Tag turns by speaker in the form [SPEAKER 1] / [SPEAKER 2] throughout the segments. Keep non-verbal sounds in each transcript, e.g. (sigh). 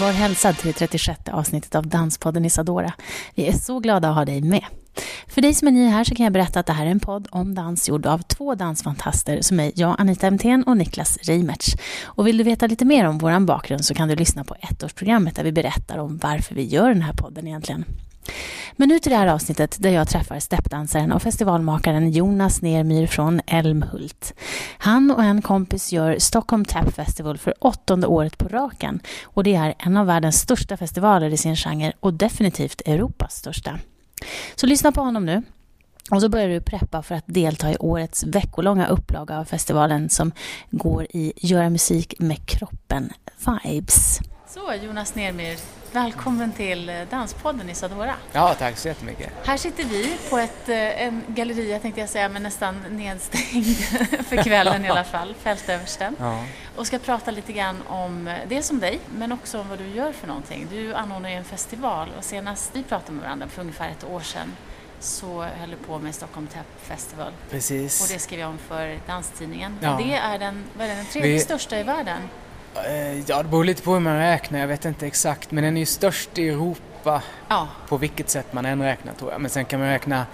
[SPEAKER 1] Var hälsad till det 36 avsnittet av Danspodden Isadora. Vi är så glada att ha dig med. För dig som är ny här så kan jag berätta att det här är en podd om dans gjord av två dansfantaster som är jag, Anita Emthén och Niklas Reimertz. Och vill du veta lite mer om vår bakgrund så kan du lyssna på ettårsprogrammet där vi berättar om varför vi gör den här podden egentligen. Men nu till det här avsnittet där jag träffar steppdansaren och festivalmakaren Jonas Nermyr från Älmhult. Han och en kompis gör Stockholm Tap Festival för åttonde året på raken och det är en av världens största festivaler i sin genre och definitivt Europas största. Så lyssna på honom nu. Och så börjar du preppa för att delta i årets veckolånga upplaga av festivalen som går i Göra musik med kroppen Vibes. Så Jonas Nermyr, välkommen till Danspodden Isadora.
[SPEAKER 2] Ja, tack så jättemycket.
[SPEAKER 1] Här sitter vi på ett eh, en galleria tänkte jag säga, men nästan nedstängd (laughs) för kvällen i alla fall, Fältöversten. Ja. Och ska prata lite grann om dels om dig, men också om vad du gör för någonting. Du anordnar ju en festival och senast vi pratade med varandra för ungefär ett år sedan så höll du på med Stockholm Tap Festival.
[SPEAKER 2] Precis.
[SPEAKER 1] Och det skrev jag om för Danstidningen. Ja. Och det är den, vad är den tredje vi... största i världen.
[SPEAKER 2] Eh, ja, det beror lite på hur man räknar, jag vet inte exakt. Men den är ju störst i Europa. Ja. På vilket sätt man än räknar tror jag. Men sen kan man räkna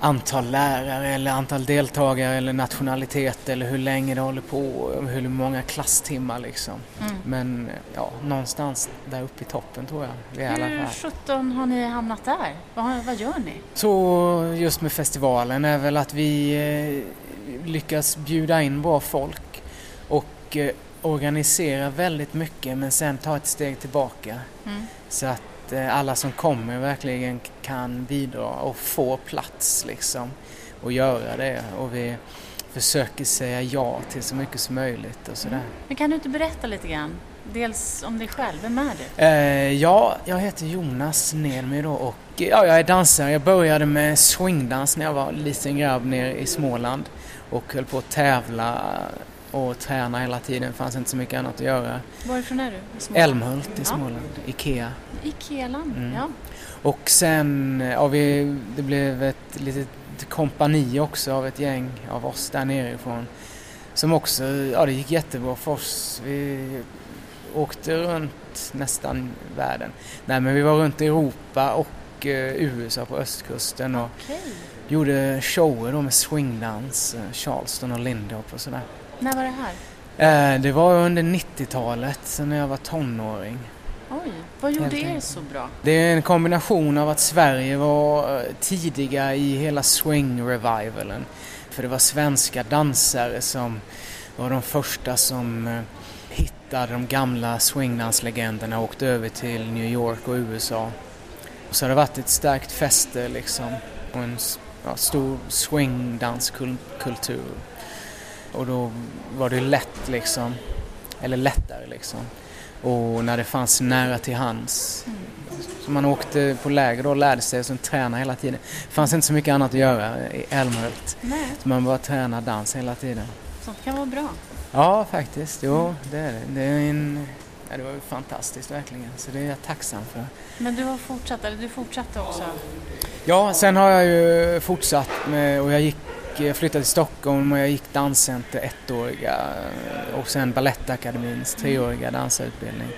[SPEAKER 2] antal lärare eller antal deltagare eller nationalitet eller hur länge det håller på, hur många klasstimmar liksom. Mm. Men ja, någonstans där uppe i toppen tror jag.
[SPEAKER 1] Vi är hur sjutton har ni hamnat där? Vad, vad gör ni?
[SPEAKER 2] Så just med festivalen är väl att vi eh, lyckas bjuda in bra folk och eh, organisera väldigt mycket men sen ta ett steg tillbaka. Mm. Så att eh, alla som kommer verkligen kan bidra och få plats liksom och göra det. Och vi försöker säga ja till så mycket som möjligt och sådär. Mm.
[SPEAKER 1] Men kan du inte berätta lite grann? Dels om dig själv, vem är du?
[SPEAKER 2] Eh, ja, jag heter Jonas Nedmy då och ja, jag är dansare. Jag började med swingdans när jag var liten grabb nere i Småland och höll på att tävla och träna hela tiden. Det fanns inte så mycket annat att göra.
[SPEAKER 1] Varifrån är
[SPEAKER 2] du? Älmhult i Småland, ja. Ikea.
[SPEAKER 1] Ikealand, mm. ja.
[SPEAKER 2] Och sen, ja, vi, det blev ett litet kompani också av ett gäng av oss där nerifrån. Som också, ja det gick jättebra för oss. Vi åkte runt nästan världen. Nej men vi var runt i Europa och eh, USA på östkusten och okay. gjorde shower då med swingdans, eh, Charleston och Lindy och sådär.
[SPEAKER 1] När var det här?
[SPEAKER 2] Eh, det var under 90-talet, när jag var tonåring.
[SPEAKER 1] Oj, vad gjorde er så bra?
[SPEAKER 2] Det är en kombination av att Sverige var eh, tidiga i hela swing-revivalen. För det var svenska dansare som var de första som eh, hittade de gamla swingdanslegenderna och åkte över till New York och USA. Och så har det varit ett starkt fäste liksom och en ja, stor swingdanskultur. Och då var det lätt liksom, eller lättare liksom. Och när det fanns nära till hands. Mm. Så man åkte på läger då och lärde sig och sen tränade hela tiden. Det fanns inte så mycket annat att göra i Älmhult. Så man bara tränade dans hela tiden.
[SPEAKER 1] Sånt kan vara bra.
[SPEAKER 2] Ja, faktiskt. Jo, det är det. Det, är en, ja, det var fantastiskt verkligen. Så det är jag tacksam för.
[SPEAKER 1] Men du har fortsatt, eller du fortsatte också?
[SPEAKER 2] Ja, sen har jag ju fortsatt med, och jag gick jag flyttade till Stockholm och jag gick danscenter ettåriga och sen Balettakademins treåriga dansarutbildning.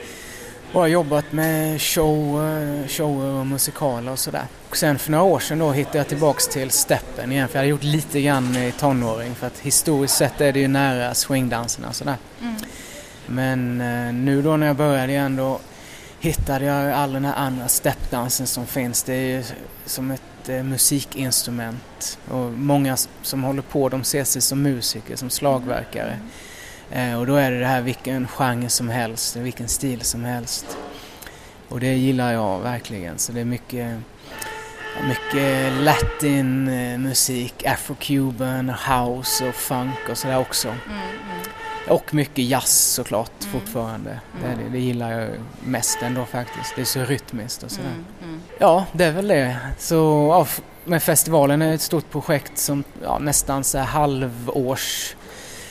[SPEAKER 2] Och har jobbat med shower, shower och musikaler och sådär. Och sen för några år sedan då hittade jag tillbaks till steppen igen för jag hade gjort lite grann i tonåring för att historiskt sett är det ju nära swingdanserna och sådär. Mm. Men eh, nu då när jag började igen då hittade jag all den här andra steppdansen som finns. Det är ju som ett eh, musikinstrument och många som håller på de ser sig som musiker, som slagverkare. Eh, och då är det det här vilken genre som helst, vilken stil som helst. Och det gillar jag verkligen så det är mycket mycket latin eh, musik, afro-cuban, house och funk och sådär också. Mm, mm. Och mycket jazz såklart
[SPEAKER 1] Mm.
[SPEAKER 2] fortfarande. Det,
[SPEAKER 1] Mm.
[SPEAKER 2] det, det gillar jag mest ändå faktiskt. Det är så rytmiskt och sådär. Ja, det är väl det. Så ja, med festivalen är ett stort projekt som ja, nästan så halvårs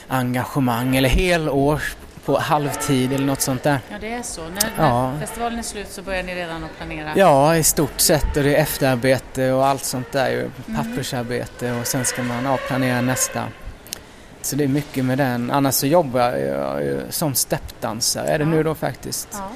[SPEAKER 2] engagemang eller helårs på halvtid eller något sånt där.
[SPEAKER 1] Ja, det är så. När,
[SPEAKER 2] Ja.
[SPEAKER 1] när festivalen är slut så börjar ni redan att planera?
[SPEAKER 2] Ja, i stort sett och det är efterarbete och allt sånt där ju.
[SPEAKER 1] Mm.
[SPEAKER 2] Pappersarbete och sen ska man ja, planera nästa. Så det är mycket med den. Annars så jobbar jag som steppdansare är det nu då faktiskt.
[SPEAKER 1] Ja.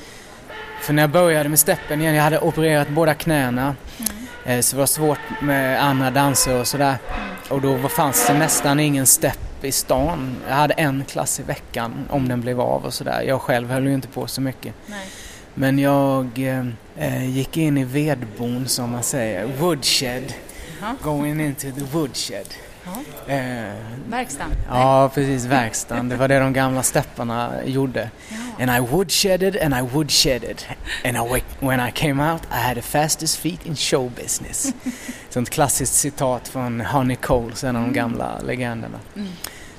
[SPEAKER 2] För när jag började med steppen igen, jag hade opererat båda knäna.
[SPEAKER 1] Mm.
[SPEAKER 2] Eh, Så det var svårt med andra danser och sådär.
[SPEAKER 1] Mm.
[SPEAKER 2] Och då fanns det nästan ingen stepp i stan. Jag hade en klass i veckan om den blev av och sådär. Jag själv höll ju inte på så mycket.
[SPEAKER 1] Nej.
[SPEAKER 2] Men jag eh, eh, gick in i vedbon som man säger, woodshed.
[SPEAKER 1] Jaha.
[SPEAKER 2] Going into the woodshed.
[SPEAKER 1] Ja.
[SPEAKER 2] Eh,
[SPEAKER 1] Verkstaden?
[SPEAKER 2] ja, precis, verkstaden. Det var det de gamla stepparna gjorde.
[SPEAKER 1] Ja.
[SPEAKER 2] And I woodshedded and I woodshedded. And I, when I came out I had the fastest feet in show business. (laughs) Sånt klassiskt citat från Honey Cole, en av de gamla legenderna.
[SPEAKER 1] Mm.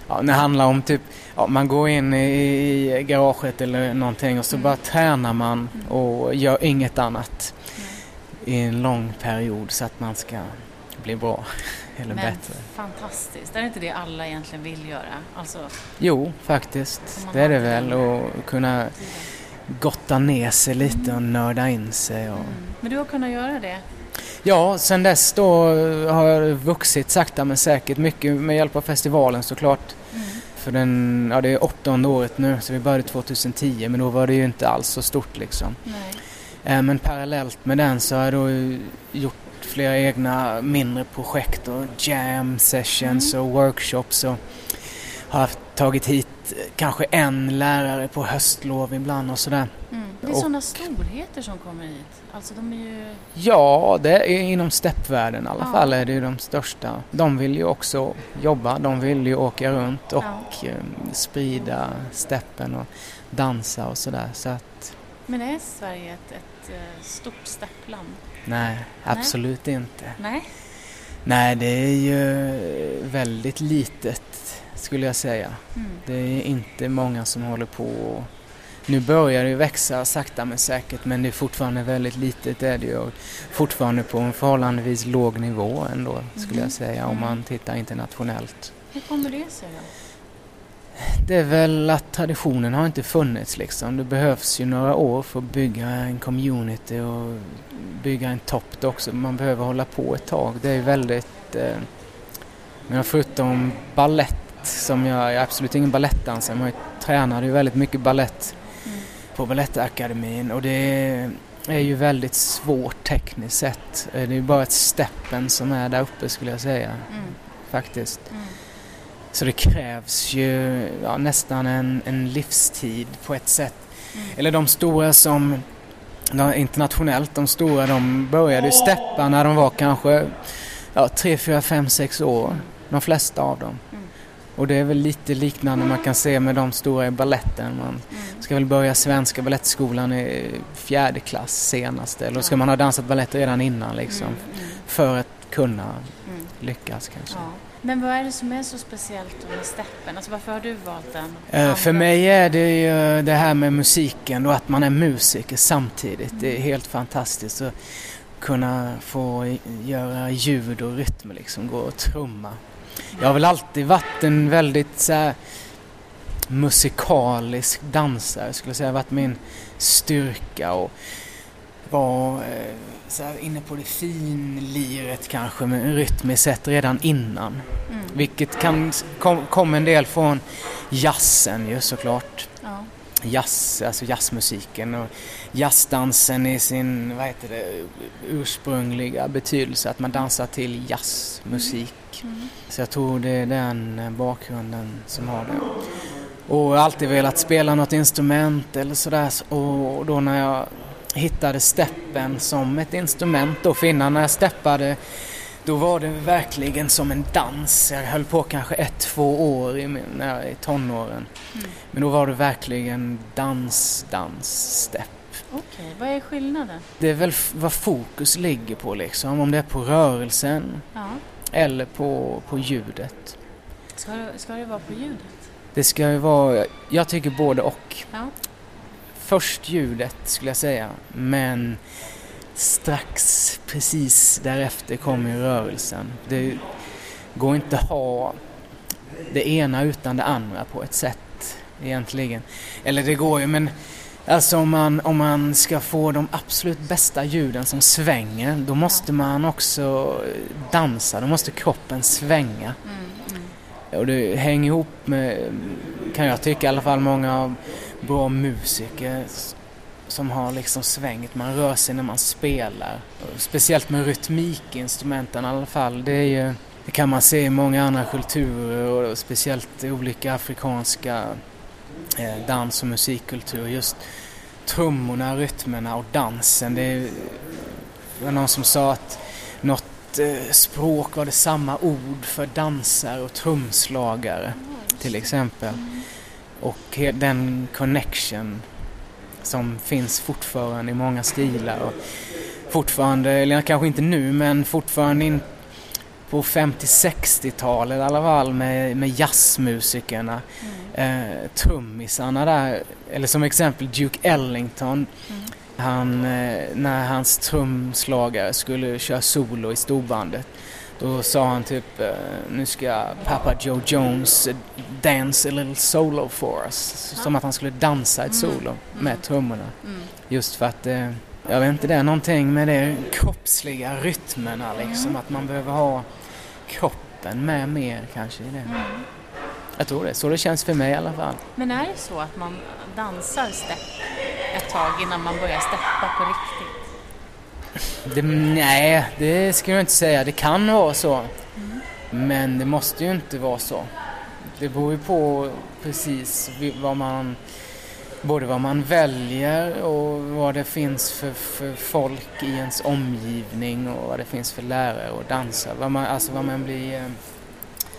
[SPEAKER 2] Ja, det handlar om typ, ja, man går in i, garaget eller någonting och så
[SPEAKER 1] Mm.
[SPEAKER 2] bara tränar man och gör inget annat
[SPEAKER 1] Nej.
[SPEAKER 2] i en lång period så att man ska bli bra
[SPEAKER 1] Men
[SPEAKER 2] bättre.
[SPEAKER 1] fantastiskt. Är det inte det alla egentligen vill göra? Alltså,
[SPEAKER 2] Jo, faktiskt. Det är det väl. Och kunna gotta ner sig lite och nörda in sig. Och...
[SPEAKER 1] mm. Men du har kunnat göra det?
[SPEAKER 2] Ja, sen dess då har jag vuxit sakta men säkert. Mycket med hjälp av festivalen såklart.
[SPEAKER 1] Mm.
[SPEAKER 2] För den, ja det är åttonde året nu, så vi började 2010 men då var det ju inte alls så stort liksom.
[SPEAKER 1] Nej.
[SPEAKER 2] Eh, Men parallellt med den så har jag då gjort flera egna mindre projekt och jam sessions
[SPEAKER 1] Mm.
[SPEAKER 2] och workshops och har haft, tagit hit kanske en lärare på höstlov ibland och sådär.
[SPEAKER 1] Mm. Det är
[SPEAKER 2] Och-
[SPEAKER 1] sådana storheter som kommer hit. Alltså de är ju...
[SPEAKER 2] Ja, det är inom steppvärlden i alla
[SPEAKER 1] Ja.
[SPEAKER 2] fall är det ju de största. De vill ju också jobba, de vill ju åka runt och
[SPEAKER 1] Ja.
[SPEAKER 2] eh, sprida steppen och dansa och sådär. Så att
[SPEAKER 1] Men är Sverige ett, ett eh, stort steppland?
[SPEAKER 2] Nej, absolut inte.
[SPEAKER 1] Nej.
[SPEAKER 2] Nej, det är ju väldigt litet skulle jag säga.
[SPEAKER 1] Mm.
[SPEAKER 2] Det är inte många som håller på. Nu börjar det ju växa sakta men säkert men det är fortfarande väldigt litet är det ju. Och Fortfarande på en förhållandevis låg nivå ändå skulle
[SPEAKER 1] Mhm.
[SPEAKER 2] jag säga om
[SPEAKER 1] Mm.
[SPEAKER 2] man tittar internationellt.
[SPEAKER 1] Hur kommer det sig då?
[SPEAKER 2] Det är väl att traditionen har inte funnits liksom. Det behövs ju några år för att bygga en community och bygga en topp också. Man behöver hålla på ett tag. Det är väldigt... Eh, men förutom ballett som jag, jag är absolut ingen balettdansare men jag tränade ju väldigt mycket ballett
[SPEAKER 1] Mm.
[SPEAKER 2] på Balettakademin och det är ju väldigt svårt tekniskt sett. Eh, Det är ju bara ett steppen som är där uppe skulle jag säga
[SPEAKER 1] Mm.
[SPEAKER 2] faktiskt.
[SPEAKER 1] Mm.
[SPEAKER 2] Så det krävs ju ja, nästan en, en livstid på ett sätt.
[SPEAKER 1] Mm.
[SPEAKER 2] Eller de stora som de, internationellt, de stora de började ju steppa när de var kanske ja, 3, 4, 5, 6 år. De flesta av dem.
[SPEAKER 1] Mm.
[SPEAKER 2] Och det är väl lite liknande man kan se med de stora i balletten. Man
[SPEAKER 1] Mm.
[SPEAKER 2] ska väl börja svenska balettskolan i fjärde klass senast. Eller ska man ha dansat balett redan innan liksom.
[SPEAKER 1] Mm.
[SPEAKER 2] För att kunna lyckas kanske.
[SPEAKER 1] Ja. Men vad är det som är så speciellt med steppen? Alltså varför har du valt den?
[SPEAKER 2] Eh, För mig är det ju det här med musiken och att man är musiker samtidigt. Det är helt fantastiskt att kunna få göra ljud och rytm liksom, gå och trumma. Jag har väl alltid varit en väldigt så här, musikalisk dansare skulle jag säga. Varit min styrka och var eh, så här, inne på det finliret kanske med rytmiskt sett redan innan.
[SPEAKER 1] Mm.
[SPEAKER 2] Vilket kan kom, kom en del från jazzen ju såklart.
[SPEAKER 1] Ja.
[SPEAKER 2] Jazz, alltså jazzmusiken och jazzdansen i sin, vad heter det, ursprungliga betydelse. Att man dansar till jazzmusik.
[SPEAKER 1] Mm.
[SPEAKER 2] Så jag tror det är den eh, bakgrunden som har det. Och jag har alltid velat spela något instrument eller sådär. Och då när jag hittade steppen som ett instrument då, för innan när jag steppade då var det verkligen som en dans. Jag höll på kanske ett, två år i, min, när i tonåren.
[SPEAKER 1] Mm.
[SPEAKER 2] Men då var det verkligen dans, dans, stepp.
[SPEAKER 1] Okej, vad är skillnaden?
[SPEAKER 2] Det är väl vad fokus ligger på liksom. Om det är på rörelsen
[SPEAKER 1] Ja.
[SPEAKER 2] eller på, på ljudet.
[SPEAKER 1] Ska, det, ska det vara på ljudet?
[SPEAKER 2] Det ska ju vara, jag tycker både och.
[SPEAKER 1] Ja.
[SPEAKER 2] Först ljudet skulle jag säga, men strax precis därefter kommer rörelsen. Det går inte att ha det ena utan det andra på ett sätt egentligen. Eller det går ju men alltså om man, om man ska få de absolut bästa ljuden som svänger då måste man också dansa, då måste kroppen svänga.
[SPEAKER 1] Mm, mm.
[SPEAKER 2] Och det hänger ihop med, kan jag tycka i alla fall, många av bra musiker som har liksom svängt. Man rör sig när man spelar. Speciellt med rytmikinstrumenten i alla fall. Det, är ju, det kan man se i många andra kulturer och speciellt i olika afrikanska eh, dans och musikkulturer. Just trummorna, rytmerna och dansen. Det, är, det var någon som sa att något eh, språk var det samma ord för dansare och trumslagare till exempel. Och den connection som finns fortfarande i många stilar. Och fortfarande, eller kanske inte nu, men fortfarande in på 50-60-talet i alla fall med, med jazzmusikerna. Mm. Eh, trummisarna där, eller som exempel Duke Ellington. Mm. Han, eh, när hans trumslagare skulle köra solo i storbandet då sa han typ, uh, nu ska Papa Joe Jones dance a little solo for us. Som att han skulle dansa ett mm. solo mm. med trummorna. Mm. Just för att, uh, jag vet inte, det är någonting med de kroppsliga rytmerna liksom. Att man behöver ha kroppen med mer kanske i det. Jag tror det, så det känns för mig i alla fall.
[SPEAKER 1] Men är det så att man dansar stepp ett tag innan man börjar steppa på riktigt?
[SPEAKER 2] Det, nej, det skulle jag inte säga. Det kan vara så. Mm. Men det måste ju inte vara så. Det beror ju på precis vad man, både vad man väljer och vad det finns för, för folk i ens omgivning och vad det finns för lärare och dansare. Vad man, alltså vad man blir eh,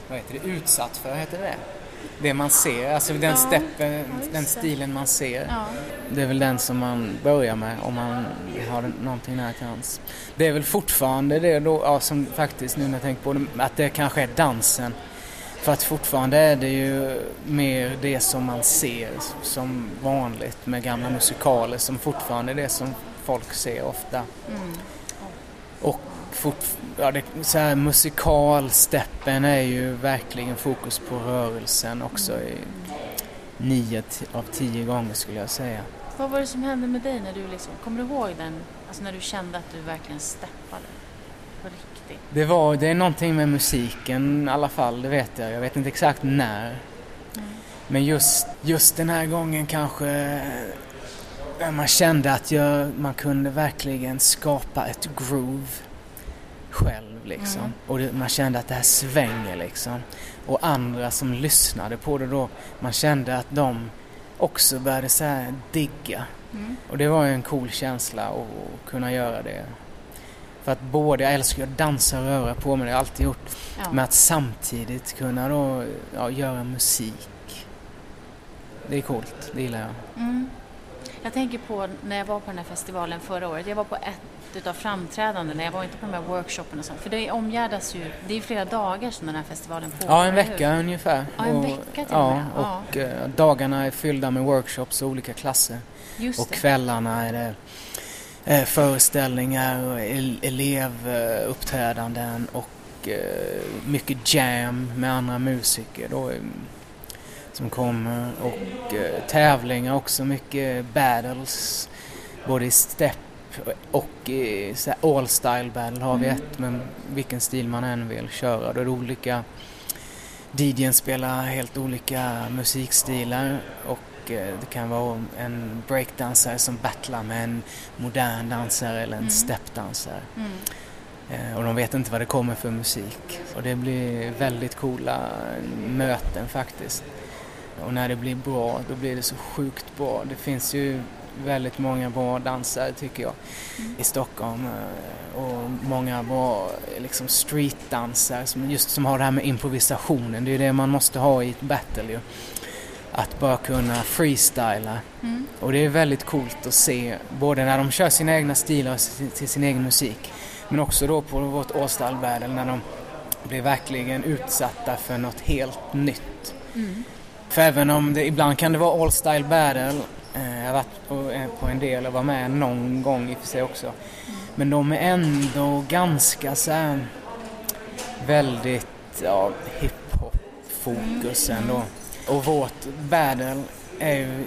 [SPEAKER 2] vad heter det, utsatt för, heter det det man ser, alltså den ja, steppen, den stilen man ser. Ja. Det är väl den som man börjar med om man har någonting nära till hands. Det är väl fortfarande det då, ja, som faktiskt nu när jag tänker på det, att det kanske är dansen. För att fortfarande är det ju mer det som man ser som vanligt med gamla musikaler som fortfarande är det som folk ser ofta. Mm. Och fort, ja, det, så här, musikalsteppen är ju verkligen fokus på rörelsen också i nio av tio gånger skulle jag säga.
[SPEAKER 1] Vad var det som hände med dig när du liksom, kommer du ihåg den, alltså när du kände att du verkligen steppade på riktigt?
[SPEAKER 2] Det var, det är någonting med musiken i alla fall, det vet jag. Jag vet inte exakt när. Mm. Men just, just den här gången kanske man kände att jag, man kunde verkligen skapa ett groove själv liksom. Mm. Och det, man kände att det här svänger liksom. Och andra som lyssnade på det då, man kände att de också började så här digga. Mm. Och det var ju en cool känsla att kunna göra det. För att både, jag älskar att dansa och röra på mig, det har jag alltid gjort. Ja. Men att samtidigt kunna då ja, göra musik. Det är coolt, det gillar jag. Mm.
[SPEAKER 1] Jag tänker på när jag var på den här festivalen förra året. Jag var på ett utav framträdandena. Jag var inte på de här workshopen och sånt. För det omgärdas ju, det är ju flera dagar som den här festivalen pågår.
[SPEAKER 2] Ja, en vecka hur? ungefär.
[SPEAKER 1] Ja, en vecka till
[SPEAKER 2] och. Ja, och ja. Eh, dagarna är fyllda med workshops och olika klasser.
[SPEAKER 1] Just
[SPEAKER 2] och det. kvällarna är det eh, föreställningar och elevuppträdanden och eh, mycket jam med andra musiker då, som kommer och tävlingar också, mycket battles både i step och i all style battle har vi mm. ett, men vilken stil man än vill köra. Då är det olika DJn spelar helt olika musikstilar och eh, det kan vara en breakdansare som battlar med en modern dansare eller en mm. stepdansare. Mm. Eh, och de vet inte vad det kommer för musik. Och det blir väldigt coola möten faktiskt. Och när det blir bra, då blir det så sjukt bra. Det finns ju väldigt många bra dansare tycker jag mm. i Stockholm eh, och många bra liksom streetdansare som just som har det här med improvisationen. Det är det man måste ha i ett battle ju. Att bara kunna freestyla. Mm. Och det är väldigt coolt att se både när de kör sina egna stilar till sin egen musik men också då på vårt All Battle när de blir verkligen utsatta för något helt nytt. Mm. För även om det ibland kan det vara All Style Battle, Eh, jag har varit eh, på, en del och var med någon gång i och för sig också. Men de är ändå ganska så här väldigt ja, hiphop-fokus ändå. Och vårt battle är ju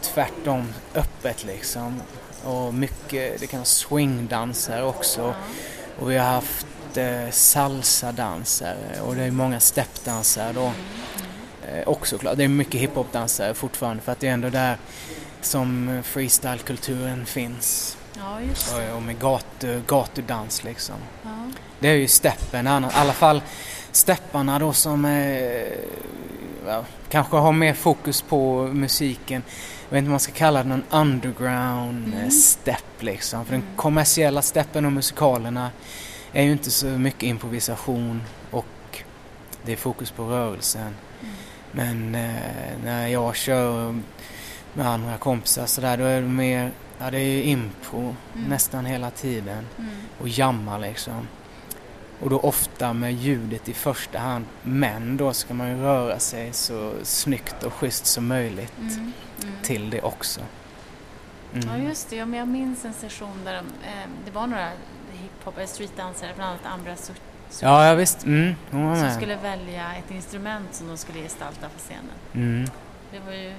[SPEAKER 2] tvärtom öppet liksom. Och mycket, det kan vara swingdanser också. Och vi har haft eh, salsa-dansare och det är många steppdansare då. Eh, också klart, det är mycket hiphopdansare fortfarande för att det är ändå där som freestyle-kulturen finns.
[SPEAKER 1] Ja, just det.
[SPEAKER 2] Och, med gatu, gatudans liksom.
[SPEAKER 1] Ja.
[SPEAKER 2] Det är ju steppen, i alla fall stepparna då som är, ja, kanske har mer fokus på musiken. Jag vet inte om man ska kalla det någon underground
[SPEAKER 1] Mm.
[SPEAKER 2] eh, step liksom. För den kommersiella steppen och musikalerna är ju inte så mycket improvisation och det är fokus på rörelsen.
[SPEAKER 1] Mm.
[SPEAKER 2] Men eh, när jag kör med andra kompisar så där, då är det mer, ja det är ju impro
[SPEAKER 1] Mm.
[SPEAKER 2] nästan hela tiden
[SPEAKER 1] Mm.
[SPEAKER 2] och jamma liksom. Och då ofta med ljudet i första hand. Men då ska man ju röra sig så snyggt och schysst som möjligt
[SPEAKER 1] Mm. Mm.
[SPEAKER 2] till det också. Mm.
[SPEAKER 1] Ja, just det. Ja, men jag minns en session där de, eh, det var några hiphop eller streetdansare, bland annat Ambra Sut-
[SPEAKER 2] Ja, ja visst. Mm, hon var
[SPEAKER 1] som
[SPEAKER 2] med.
[SPEAKER 1] skulle välja ett instrument som de skulle gestalta på scenen.
[SPEAKER 2] Mm.
[SPEAKER 1] Det var ju,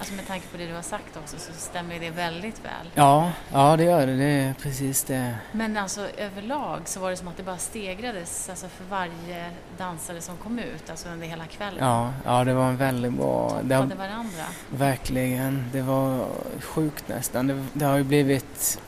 [SPEAKER 1] alltså med tanke på det du har sagt också så stämmer det väldigt väl.
[SPEAKER 2] Ja, ja det gör det. Det är precis det.
[SPEAKER 1] Men alltså överlag så var det som att det bara stegrades alltså för varje dansare som kom ut, alltså under hela kvällen.
[SPEAKER 2] Ja, ja det var en väldigt bra...
[SPEAKER 1] Toppade varandra.
[SPEAKER 2] verkligen. Det var sjukt nästan. Det, det har ju blivit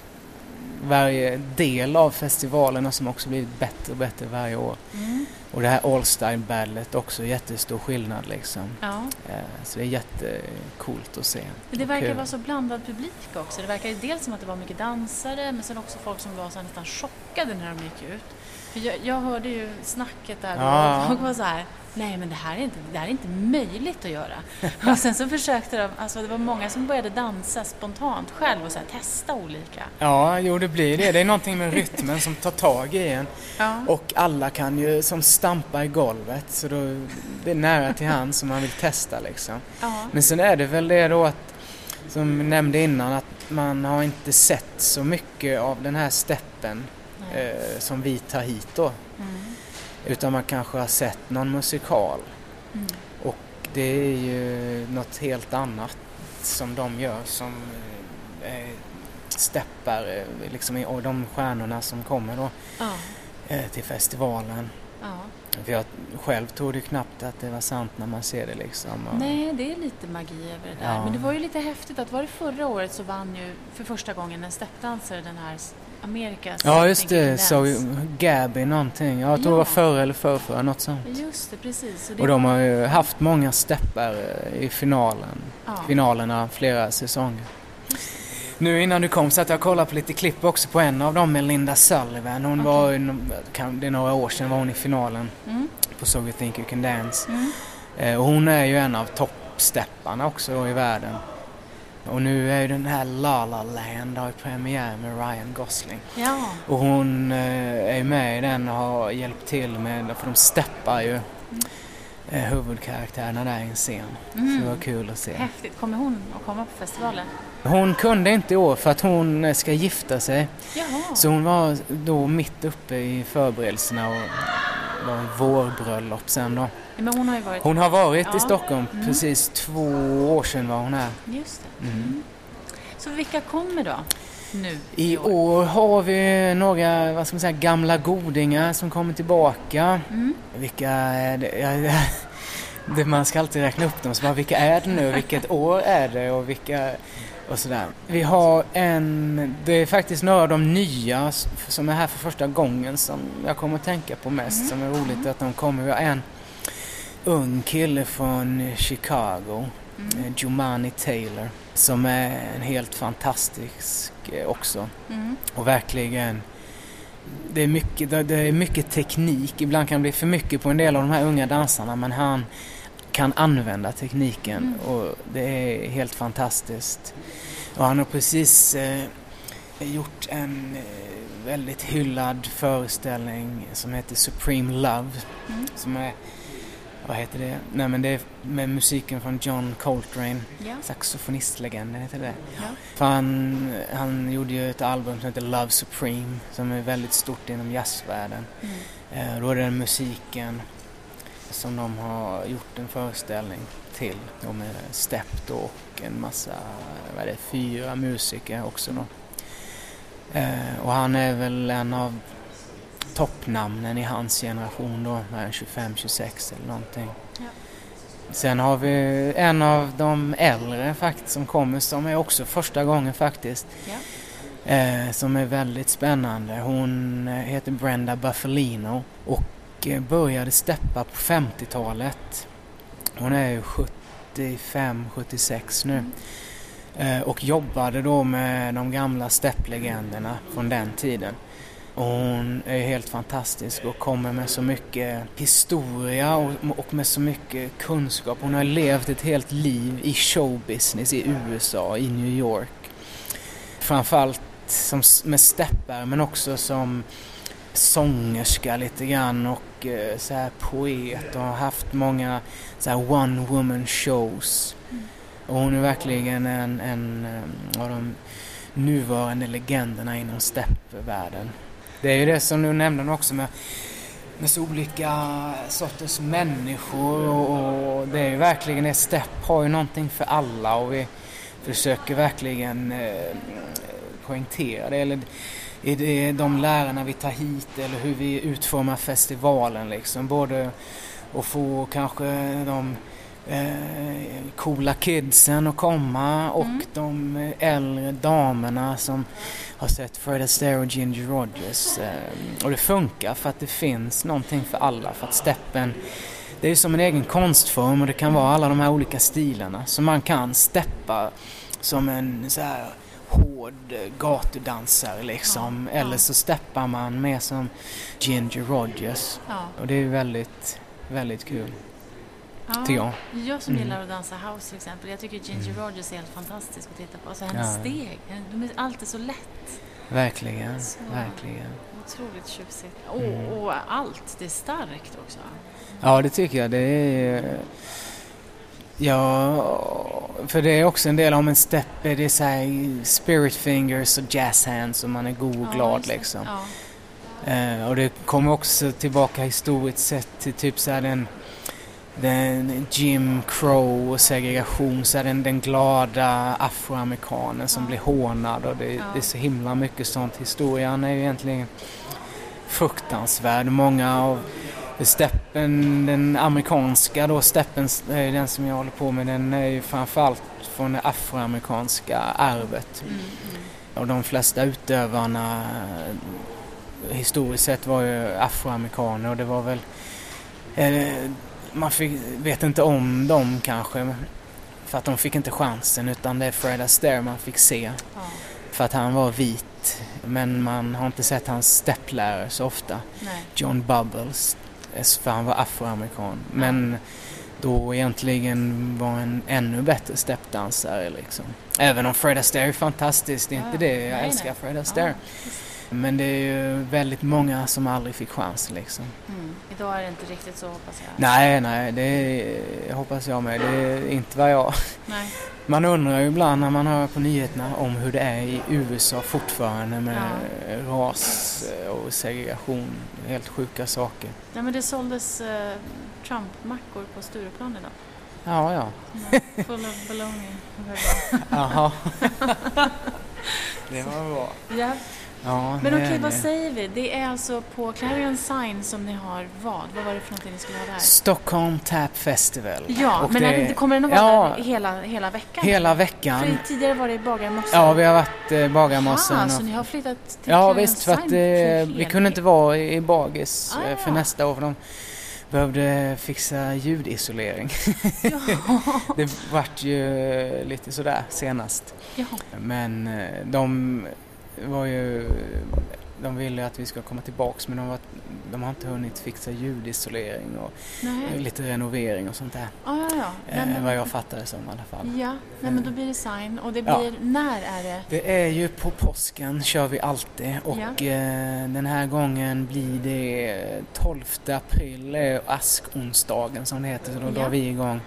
[SPEAKER 2] varje del av festivalerna som också blivit bättre och bättre varje år.
[SPEAKER 1] Mm.
[SPEAKER 2] Och det här All Style Battlet också jättestor skillnad liksom.
[SPEAKER 1] Ja.
[SPEAKER 2] Eh, Så det är jättecoolt att se.
[SPEAKER 1] Det verkar
[SPEAKER 2] kul.
[SPEAKER 1] vara så blandad publik också. Det verkar ju dels som att det var mycket dansare men sen också folk som var så nästan chockade när de gick ut. För jag, jag hörde ju snacket där
[SPEAKER 2] Ja.
[SPEAKER 1] och folk var så här Nej men det här, är inte, det här är inte möjligt att göra. (laughs) och sen så försökte de, alltså det var många som började dansa spontant själv och så här, testa olika.
[SPEAKER 2] Ja, jo det blir det. Det är någonting med rytmen som tar tag i en.
[SPEAKER 1] Ja.
[SPEAKER 2] Och alla kan ju som stampa i golvet så då, det är nära till hands som man vill testa liksom.
[SPEAKER 1] ja.
[SPEAKER 2] Men sen är det väl det då att, som nämnde innan, att man har inte sett så mycket av den här steppen eh, som vi tar hit då.
[SPEAKER 1] Mm.
[SPEAKER 2] Utan man kanske har sett någon musikal.
[SPEAKER 1] Mm.
[SPEAKER 2] Det är ju något helt annat som de gör som eh, steppar eh, liksom och de stjärnorna som kommer då
[SPEAKER 1] Ja.
[SPEAKER 2] eh, till festivalen.
[SPEAKER 1] Ja.
[SPEAKER 2] För jag själv trodde knappt att det var sant när man ser det liksom. Och,
[SPEAKER 1] Nej, det är lite magi över det där.
[SPEAKER 2] Ja.
[SPEAKER 1] Men det var ju lite häftigt att var det förra året så vann ju för första gången en steppdansare den här Amerikas
[SPEAKER 2] Ja just det, så. Gabby någonting. Jag tror det var
[SPEAKER 1] Ja.
[SPEAKER 2] förra eller förrförra, något sånt.
[SPEAKER 1] Just det, precis. Och det,
[SPEAKER 2] Och de har ju haft många steppar eh, i finalen.
[SPEAKER 1] ja.
[SPEAKER 2] finalerna flera säsonger. Nu innan du kom så att jag kollade på lite klipp också på en av dem med Linda Sullivan. Hon
[SPEAKER 1] Okej.
[SPEAKER 2] var det är några år sedan var hon i finalen
[SPEAKER 1] Mm.
[SPEAKER 2] på So You Think You Can Dance.
[SPEAKER 1] Mm.
[SPEAKER 2] Eh, och hon är ju en av toppstepparna också i världen. Och nu är ju den här La La Land har premiär med Ryan Gosling.
[SPEAKER 1] Ja,
[SPEAKER 2] Och hon eh, är med i den och har hjälpt till med, för de steppar ju eh, huvudkaraktärerna där i en scen. Så det var
[SPEAKER 1] mm.
[SPEAKER 2] kul att se.
[SPEAKER 1] häftigt. Kommer hon att komma på festivalen?
[SPEAKER 2] Hon kunde inte i år för att hon eh, ska gifta sig.
[SPEAKER 1] Jaha.
[SPEAKER 2] Så hon var då mitt uppe i förberedelserna och var vårbröllop sen då.
[SPEAKER 1] Men hon har ju varit...
[SPEAKER 2] Hon har varit
[SPEAKER 1] Ja.
[SPEAKER 2] i Stockholm
[SPEAKER 1] Mm.
[SPEAKER 2] precis två år sedan var hon här.
[SPEAKER 1] Just det.
[SPEAKER 2] Mm.
[SPEAKER 1] Så vilka kommer då? Nu?
[SPEAKER 2] I år har vi några, vad ska man säga, gamla godingar som kommer tillbaka.
[SPEAKER 1] Mm.
[SPEAKER 2] Vilka är det? Ja, det man ska alltid räkna upp dem, så bara vilka är det nu, vilket år är det och vilka och sådär. Vi har en, det är faktiskt några av de nya som är här för första gången som jag kommer att tänka på mest,
[SPEAKER 1] Mm.
[SPEAKER 2] som är roligt att de kommer. Vi har en ung kille från Chicago,
[SPEAKER 1] Mm.
[SPEAKER 2] eh, Jumani Taylor, som är en helt fantastisk eh, också.
[SPEAKER 1] Mm.
[SPEAKER 2] Och verkligen, det är, mycket, det det är mycket teknik. Ibland kan det bli för mycket på en del av de här unga dansarna men han kan använda tekniken
[SPEAKER 1] Mm.
[SPEAKER 2] och det är helt fantastiskt. Och han har precis eh, gjort en eh, väldigt hyllad föreställning som heter Supreme Love
[SPEAKER 1] Mm.
[SPEAKER 2] som är vad heter det? Nej men det är med musiken från John Coltrane,
[SPEAKER 1] Ja.
[SPEAKER 2] saxofonistlegenden heter det.
[SPEAKER 1] Ja.
[SPEAKER 2] För han, han gjorde ju ett album som heter Love Supreme som är väldigt stort inom jazzvärlden.
[SPEAKER 1] Mm.
[SPEAKER 2] Eh, Då är det den musiken som de har gjort en föreställning till. De är Stepp då och en massa, vad är det, fyra musiker också då. Eh, Och han är väl en av toppnamnen i hans generation då, vad är det, 25-26 eller någonting.
[SPEAKER 1] Ja.
[SPEAKER 2] Sen har vi en av de äldre faktiskt som kommer som är också första gången faktiskt.
[SPEAKER 1] Ja.
[SPEAKER 2] Eh, som är väldigt spännande. Hon eh, heter Brenda Buffalino och eh, började steppa på 50-talet. Hon är ju 75-76 nu.
[SPEAKER 1] Mm.
[SPEAKER 2] Eh, och jobbade då med de gamla stepplegenderna från den tiden. Och hon är helt fantastisk och kommer med så mycket historia och, med så mycket kunskap. Hon har levt ett helt liv i showbusiness i USA, i New York. Framförallt som, med steppar men också som sångerska lite grann och eh, så här poet och har haft många så här one woman shows. Och hon är verkligen en, en eh, av de nuvarande legenderna inom steppvärlden. Det är ju det som du nämnde också med, med så olika sorters människor och, och det är ju verkligen det. Stepp har ju någonting för alla och vi försöker verkligen eh, poängtera det. Eller är det de lärarna vi tar hit eller hur vi utformar festivalen liksom. Både att få kanske de eh, coola kidsen att komma och
[SPEAKER 1] Mm.
[SPEAKER 2] de äldre damerna som har sett Fred Astaire och Ginger Rogers. Eh, och det funkar för att det finns någonting för alla. För att steppen, det är som en egen konstform och det kan vara alla de här olika stilarna. Så man kan steppa som en så här hård gatudansare liksom.
[SPEAKER 1] Ja, ja.
[SPEAKER 2] Eller så steppar man mer som Ginger Rogers.
[SPEAKER 1] Ja.
[SPEAKER 2] Och det är väldigt, väldigt kul,
[SPEAKER 1] Ja.
[SPEAKER 2] tycker jag.
[SPEAKER 1] Jag som
[SPEAKER 2] Mm.
[SPEAKER 1] gillar att dansa house till exempel, jag tycker Ginger
[SPEAKER 2] Mm.
[SPEAKER 1] Rogers är helt fantastisk att titta på. Alltså hennes
[SPEAKER 2] Ja.
[SPEAKER 1] steg, de är alltid så lätt.
[SPEAKER 2] Verkligen,
[SPEAKER 1] Så.
[SPEAKER 2] verkligen.
[SPEAKER 1] Otroligt tjusigt. Och,
[SPEAKER 2] Mm.
[SPEAKER 1] och allt, det är starkt också.
[SPEAKER 2] Ja, det tycker jag. Det är... Ja, för det är också en del om en step, är det så här spirit fingers och jazz hands och man är god och
[SPEAKER 1] Ja,
[SPEAKER 2] glad
[SPEAKER 1] det.
[SPEAKER 2] liksom.
[SPEAKER 1] Ja.
[SPEAKER 2] Eh, och det kommer också tillbaka historiskt sett till typ så här den, den Jim Crow och segregation, så här den, den glada afroamerikanen som blir hånad och det, det är så himla mycket sånt. Historien är ju egentligen fruktansvärd. Många av steppen, den amerikanska då, steppen är ju den som jag håller på med, den är ju framförallt från det afroamerikanska arvet.
[SPEAKER 1] Mm, mm.
[SPEAKER 2] Och de flesta utövarna eh, historiskt sett var ju afroamerikaner och det var väl... Eh, man fick, vet inte om dem kanske för att de fick inte chansen utan det är Fred Astaire man fick se
[SPEAKER 1] Ja.
[SPEAKER 2] för att han var vit. Men man har inte sett hans stepplärare så ofta.
[SPEAKER 1] Nej.
[SPEAKER 2] John Bubbles, eh, för han var afroamerikan. Men då egentligen var en ännu bättre steppdansare liksom. Även om Fred Astaire är fantastisk, det är
[SPEAKER 1] Ja,
[SPEAKER 2] inte det. Jag
[SPEAKER 1] nej,
[SPEAKER 2] älskar
[SPEAKER 1] nej.
[SPEAKER 2] Fred Astaire.
[SPEAKER 1] Ja.
[SPEAKER 2] Men det är ju väldigt många som aldrig fick chans liksom.
[SPEAKER 1] Mm. Idag är det inte riktigt så hoppas jag.
[SPEAKER 2] Nej, nej, det är, hoppas jag med. Det är inte vad jag...
[SPEAKER 1] Nej.
[SPEAKER 2] Man undrar ju ibland när man hör på nyheterna om hur det är i USA fortfarande med ras och segregation. Helt sjuka saker.
[SPEAKER 1] Nej, men det såldes eh, Trump-mackor på Stureplan idag.
[SPEAKER 2] Ja, ja.
[SPEAKER 1] Mm. Full of baloney. (laughs)
[SPEAKER 2] Jaha. (laughs) det var bra.
[SPEAKER 1] Ja.
[SPEAKER 2] Ja,
[SPEAKER 1] Men okej,
[SPEAKER 2] är
[SPEAKER 1] vad säger vi? Det är alltså på Clarion Sign som ni har vad? Vad var det för någonting ni skulle ha där?
[SPEAKER 2] Stockholm Tap Festival.
[SPEAKER 1] Ja,
[SPEAKER 2] Och
[SPEAKER 1] men
[SPEAKER 2] det-
[SPEAKER 1] är det, kommer den att vara
[SPEAKER 2] Ja.
[SPEAKER 1] hela, hela veckan?
[SPEAKER 2] Hela veckan.
[SPEAKER 1] För tidigare var det i Bagarmossen.
[SPEAKER 2] Ja, vi har varit eh, Bagarmossen.
[SPEAKER 1] Ah,
[SPEAKER 2] och-
[SPEAKER 1] så ni har flyttat till
[SPEAKER 2] Ja
[SPEAKER 1] Clarion
[SPEAKER 2] visst, för att eh,
[SPEAKER 1] för
[SPEAKER 2] vi kunde inte vara i Bagis
[SPEAKER 1] Ah,
[SPEAKER 2] eh, för
[SPEAKER 1] ja.
[SPEAKER 2] nästa år för de behövde fixa ljudisolering.
[SPEAKER 1] Ja. (laughs)
[SPEAKER 2] det vart ju lite sådär senast.
[SPEAKER 1] ja.
[SPEAKER 2] Men eh, de var ju... De ville att vi ska komma tillbaks men de, var, de har inte hunnit fixa ljudisolering och
[SPEAKER 1] Nej.
[SPEAKER 2] lite renovering och sånt där.
[SPEAKER 1] Ah, ja, ja. ja. Nej,
[SPEAKER 2] Eh,
[SPEAKER 1] men-
[SPEAKER 2] vad jag fattar det som i alla fall.
[SPEAKER 1] Ja, nej, men då blir det sign. Och det
[SPEAKER 2] Ja.
[SPEAKER 1] blir, när är det?
[SPEAKER 2] Det är ju på påsken kör vi alltid och
[SPEAKER 1] Ja.
[SPEAKER 2] eh, den här gången blir det 12 april askonsdagen som det heter så då
[SPEAKER 1] Ja.
[SPEAKER 2] drar vi igång.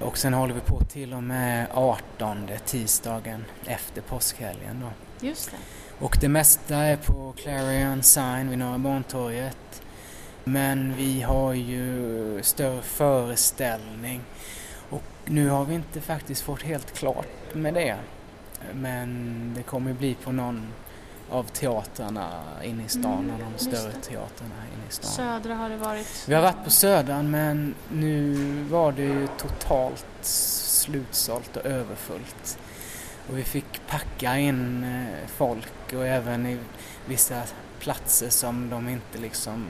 [SPEAKER 2] Och sen håller vi på till och med 18 tisdagen efter påskhelgen då.
[SPEAKER 1] Just det.
[SPEAKER 2] Och det mesta är på Clarion Sign vid Norra Bantorget. Men vi har ju större föreställning. Och nu har vi inte faktiskt fått helt klart med det. Men det kommer bli på någon av teatrarna inne i stan,
[SPEAKER 1] Mm,
[SPEAKER 2] de större teatrarna inne i stan.
[SPEAKER 1] Södra har det varit.
[SPEAKER 2] Vi har varit på Södern men nu var det ju totalt slutsålt och överfullt. Och vi fick packa in eh, folk och även i vissa platser som de inte liksom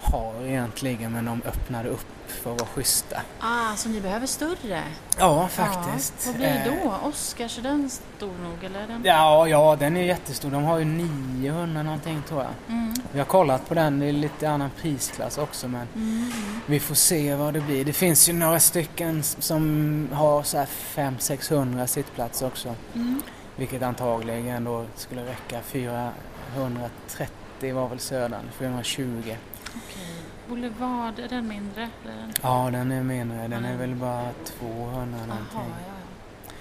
[SPEAKER 2] har egentligen men de öppnade upp för att vara schyssta.
[SPEAKER 1] Ah, så ni behöver större?
[SPEAKER 2] Ja, faktiskt.
[SPEAKER 1] Ja, vad blir det
[SPEAKER 2] Eh,
[SPEAKER 1] då? Oscars, är den stor nog eller? Den...
[SPEAKER 2] Ja, ja, den är jättestor. De har ju 900 någonting tror jag.
[SPEAKER 1] Mm.
[SPEAKER 2] Vi har kollat på den, det är lite annan prisklass också men
[SPEAKER 1] Mm.
[SPEAKER 2] Vi får se vad det blir. Det finns ju några stycken som har så här 500-600 sittplatser också.
[SPEAKER 1] Mm.
[SPEAKER 2] Vilket antagligen då skulle räcka. 430 var väl Södern, 420.
[SPEAKER 1] Okej. Boulevard, är den mindre? Eller.
[SPEAKER 2] Ja, den är mindre. Den är
[SPEAKER 1] Mm.
[SPEAKER 2] väl bara 200
[SPEAKER 1] Jaha,
[SPEAKER 2] någonting.
[SPEAKER 1] ja, ja.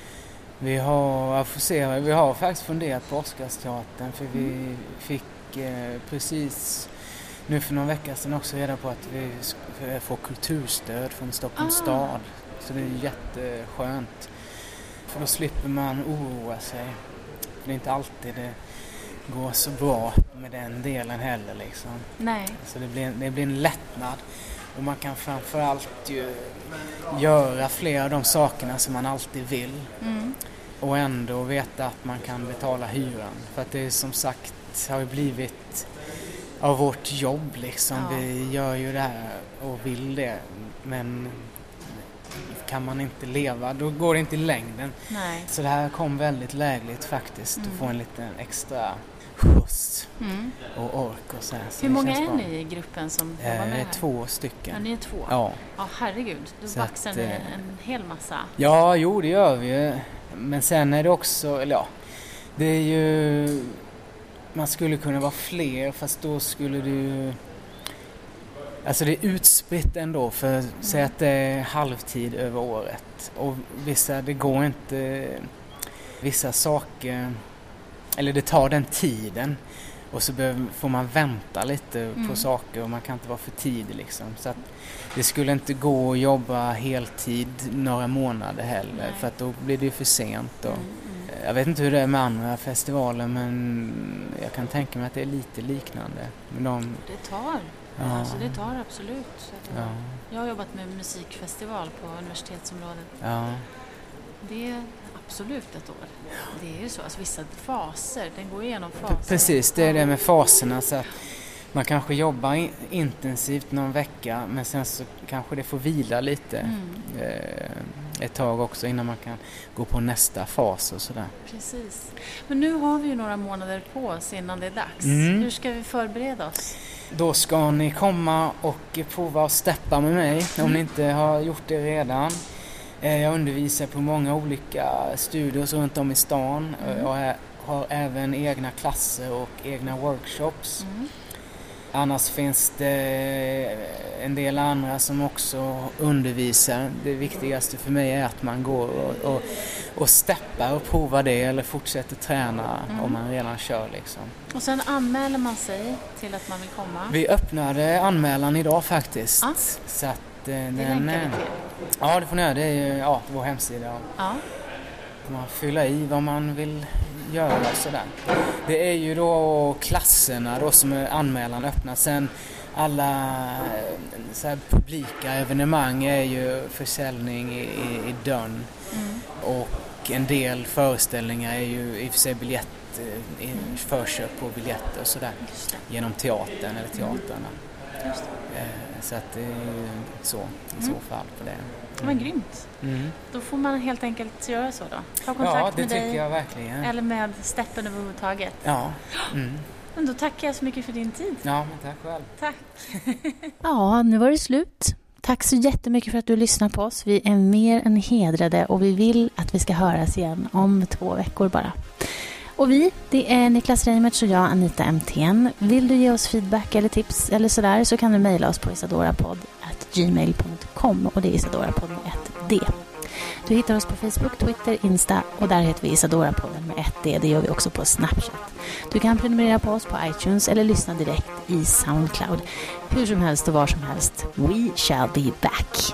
[SPEAKER 2] Vi har, jag får se, vi har faktiskt funderat på Oscarsteatern för vi fick eh, precis nu för någon vecka sedan också reda på att vi sk- får kulturstöd från Stockholms
[SPEAKER 1] Ah.
[SPEAKER 2] stad. Så det är jätteskönt. För då slipper man oroa sig. För det är inte alltid det går så bra med den delen heller liksom.
[SPEAKER 1] Nej.
[SPEAKER 2] Så det blir, det blir en lättnad. Och man kan framförallt ju göra flera av de sakerna som man alltid vill.
[SPEAKER 1] Mm.
[SPEAKER 2] Och ändå veta att man kan betala hyran. För att det är som sagt har ju blivit av vårt jobb liksom.
[SPEAKER 1] Ja.
[SPEAKER 2] Vi gör ju det här och vill det. Men kan man inte leva, då går det inte i längden.
[SPEAKER 1] Nej.
[SPEAKER 2] Så det här kom väldigt lägligt faktiskt.
[SPEAKER 1] Mm.
[SPEAKER 2] Att få en liten extra skjuts
[SPEAKER 1] Mm.
[SPEAKER 2] och så här.
[SPEAKER 1] Hur många är
[SPEAKER 2] bra.
[SPEAKER 1] ni i gruppen som
[SPEAKER 2] Eh,
[SPEAKER 1] jobbar med
[SPEAKER 2] Det
[SPEAKER 1] det
[SPEAKER 2] är
[SPEAKER 1] här?
[SPEAKER 2] två
[SPEAKER 1] Ja,
[SPEAKER 2] stycken.
[SPEAKER 1] ni är två?
[SPEAKER 2] Ja.
[SPEAKER 1] Ja, herregud. Då baxar ni
[SPEAKER 2] eh,
[SPEAKER 1] en hel massa.
[SPEAKER 2] Ja, jo det gör vi ju. Men sen är det också, eller ja, det är ju... Man skulle kunna vara fler fast då skulle du... Alltså det är utspritt ändå för säg att det är halvtid över året. Och vissa, det går inte... Vissa saker... Eller det tar den tiden. Och så behöver, får man vänta lite
[SPEAKER 1] Mm.
[SPEAKER 2] på saker och man kan inte vara för tidig liksom. Så att det skulle inte gå att jobba heltid några månader heller
[SPEAKER 1] Nej.
[SPEAKER 2] för att då blir det ju för sent. Och,
[SPEAKER 1] Mm, mm.
[SPEAKER 2] Jag vet inte hur det är med andra festivaler men jag kan tänka mig att det är lite liknande. Men de,
[SPEAKER 1] Det tar.
[SPEAKER 2] Ja.
[SPEAKER 1] Alltså det tar absolut. Att,
[SPEAKER 2] ja,
[SPEAKER 1] Jag har jobbat med musikfestival på universitetsområdet.
[SPEAKER 2] ja,
[SPEAKER 1] Det absolut ett år. Det är ju så. Alltså vissa faser, den går igenom faser.
[SPEAKER 2] precis det är det med faserna. Så att man kanske jobbar in, intensivt någon vecka men sen så kanske det får vila lite
[SPEAKER 1] Mm,
[SPEAKER 2] eh, ett tag också innan man kan gå på nästa fas och sådär.
[SPEAKER 1] precis. Men nu har vi ju några månader på oss innan det är dags.
[SPEAKER 2] Mm.
[SPEAKER 1] Hur ska vi förbereda oss?
[SPEAKER 2] Då ska ni komma och prova att steppa med mig om ni inte har gjort det redan. Eh, Jag undervisar på många olika studios runt om i stan.
[SPEAKER 1] Mm.
[SPEAKER 2] Jag är- har även egna klasser och egna workshops.
[SPEAKER 1] Mm.
[SPEAKER 2] Annars finns det en del andra som också undervisar. Det viktigaste för mig är att man går och, och, och steppar och provar det eller fortsätter träna
[SPEAKER 1] Mm.
[SPEAKER 2] om man redan kör liksom.
[SPEAKER 1] Och sen anmäler man sig till att man vill komma.
[SPEAKER 2] Vi öppnade anmälan idag faktiskt.
[SPEAKER 1] Ah.
[SPEAKER 2] Så att eh,
[SPEAKER 1] det
[SPEAKER 2] den...
[SPEAKER 1] länkar
[SPEAKER 2] eh,
[SPEAKER 1] vi till.
[SPEAKER 2] Ja, det får ni göra. Det är ju ja, vår hemsida.
[SPEAKER 1] Ja.
[SPEAKER 2] Man fylla i vad man vill göra och sådär. Det är ju då klasserna då som är anmälan öppnar. Sen alla eh, så här, publika evenemang är ju försäljning i, i, i dörren.
[SPEAKER 1] Mm.
[SPEAKER 2] Och en del föreställningar är ju i och för sig biljett, eh, förköp på biljetter och sådär.
[SPEAKER 1] Det.
[SPEAKER 2] Genom teatern eller teatrarna. Så att det är ju så i
[SPEAKER 1] Mm.
[SPEAKER 2] så fall på det.
[SPEAKER 1] Men grymt.
[SPEAKER 2] Mm.
[SPEAKER 1] Då får man helt enkelt göra så då. Ta kontakt
[SPEAKER 2] Ja, det
[SPEAKER 1] med
[SPEAKER 2] tycker
[SPEAKER 1] dig
[SPEAKER 2] jag verkligen.
[SPEAKER 1] eller med steppen överhuvudtaget.
[SPEAKER 2] Ja. (gasps) Mm.
[SPEAKER 1] Men då tackar jag så mycket för din tid.
[SPEAKER 2] ja, men tack själv.
[SPEAKER 1] Tack. (laughs)
[SPEAKER 3] Ja, nu var det slut.
[SPEAKER 1] Tack så jättemycket för att du lyssnar på oss. Vi är mer än hedrade och vi vill att vi ska höras igen om två veckor bara. Och vi, det är Niklas Reimertz och jag, Anita MTN. Vill du ge oss feedback eller tips eller sådär så kan du mejla oss på isadorapodd.gmail.com och det är isadorapodd med ett D. Du hittar oss på Facebook, Twitter, Insta och där heter vi Isadorapodden med ett D. Det gör vi också på Snapchat. Du kan prenumerera på oss på iTunes eller lyssna direkt i Soundcloud. Hur som helst och var som helst, we shall be back.